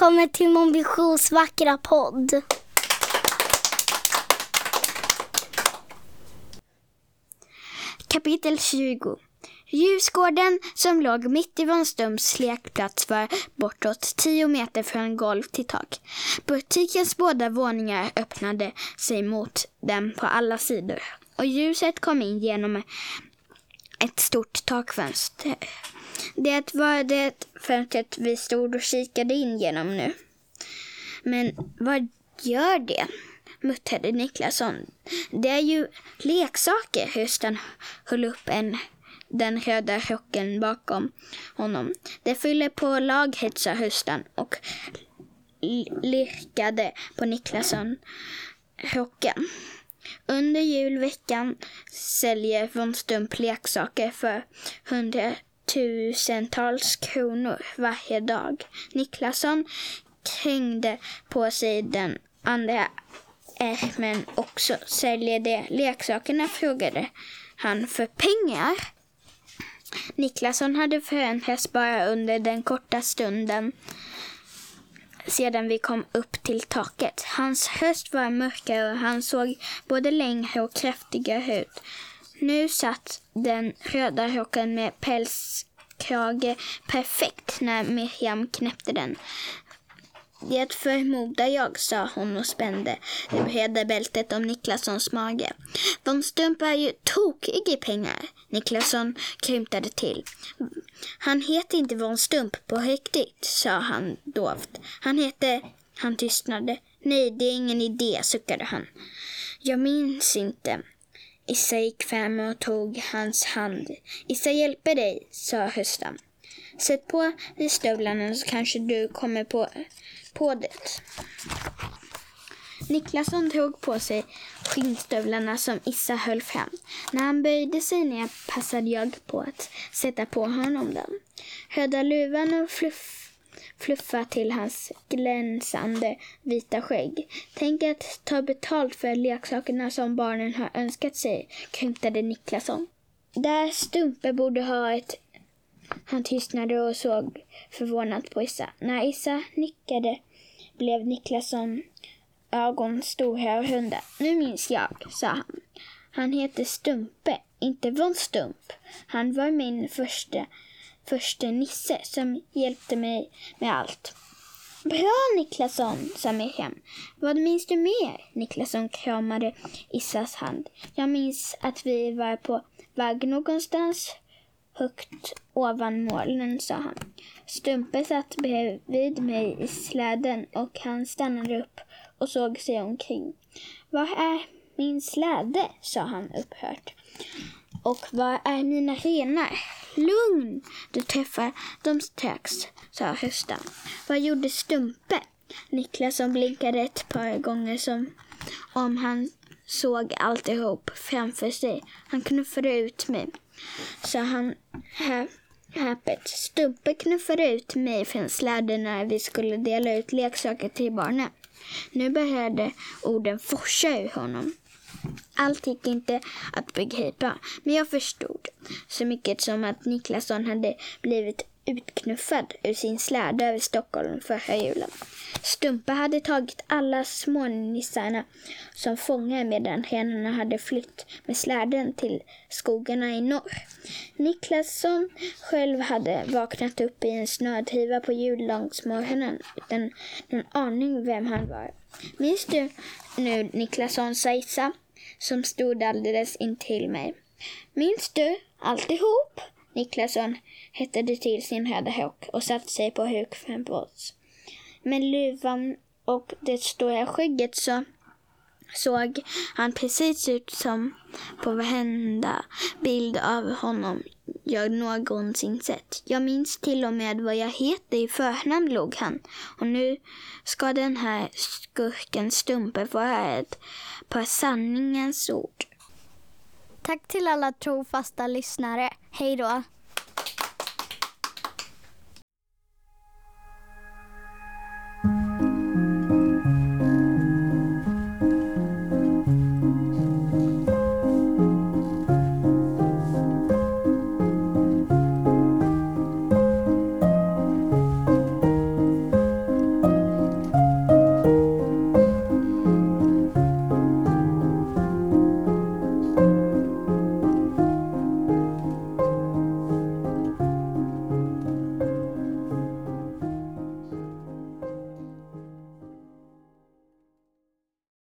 välkommen till Mon Visions vackra podd. Kapitel 20 Ljusgården som låg mitt i Vonströms lekplats var bortåt tio meter från golv till tak. Butikens båda våningar öppnade sig mot dem på alla sidor och ljuset kom in genom ett stort takfönster. Det var det fönstret vi stod och kikade in genom nu. Men vad gör det? muttrade Niklasson. Det är ju leksaker. Hösten höll upp en, den röda rocken bakom honom. Det fyller på lagret, sa Hösten och lirkade på Niklasson rocken. Under julveckan säljer von Stump leksaker för hundratusentals kronor varje dag. Niklasson krängde på sig den andra ärmen också. Säljer de leksakerna? frågade han. För pengar? Niklasson hade förändrats bara under den korta stunden sedan vi kom upp till taket. Hans höst var mörkare och han såg både längre och kraftigare ut. Nu satt den röda rocken med pälskrage perfekt när Miriam knäppte den. Det förmodar jag, sa hon och spände det breda bältet om Niklassons mage. De stumpar ju tokig i pengar. Niklasson krymtade till. Han heter inte Von Stump på riktigt, sa han dovt. Han heter... Han tystnade. Nej, det är ingen idé, suckade han. Jag minns inte. Issa gick fram och tog hans hand. Issa hjälper dig, sa Hösta. Sätt på dig stövlarna så kanske du kommer på på det. Niklasson tog på sig skinnstövlarna som Issa höll fram. När han böjde sig ner passade jag på att sätta på honom dem. Röda luvan och fluff, fluffa till hans glänsande vita skägg. Tänk att ta betalt för leksakerna som barnen har önskat sig, krymtade Niklasson. Där Stumpe borde ha ett han tystnade och såg förvånat på Issa. När Issa nickade blev Niklasson ögon stora och runda. Nu minns jag, sa han. Han heter Stumpe, inte von Stump. Han var min första, första nisse som hjälpte mig med allt. Bra Niklasson, sa Miriam. Vad minns du mer? Niklasson kramade Issas hand. Jag minns att vi var på väg någonstans högt ovan molnen, sa han. Stumpe satt bredvid mig i släden och han stannade upp och såg sig omkring. Var är min släde? sa han upphört. Och var är mina renar? Lugn! Du träffar dem strax, sa Hösta. Vad gjorde Stumpe? Niklas som blinkade ett par gånger som om han såg alltihop framför sig. Han knuffade ut mig sa han häpet. Stumpe knuffade ut mig från släden när vi skulle dela ut leksaker till barnen. Nu började orden forsa ur honom. Allt gick inte att begripa, men jag förstod. Så mycket som att Niklasson hade blivit utknuffad ur sin släde över Stockholm förra julen. Stumpa hade tagit alla smånissarna som fångar medan renarna hade flytt med släden till skogarna i norr. Niklasson själv hade vaknat upp i en snödriva på juldagsmorgonen utan någon aning vem han var. Minns du nu Niklasson Saisa som stod alldeles intill mig? Minns du alltihop? Niklasson hettade till sin röda rock och satte sig på huk framför oss. Med luvan och det stora skägget så såg han precis ut som på varenda bild av honom jag någonsin sett. Jag minns till och med vad jag heter i förnamn, log han. Och nu ska den här skurken Stumpe få höra ett par sanningens ord. Tack till alla trofasta lyssnare. Hej då!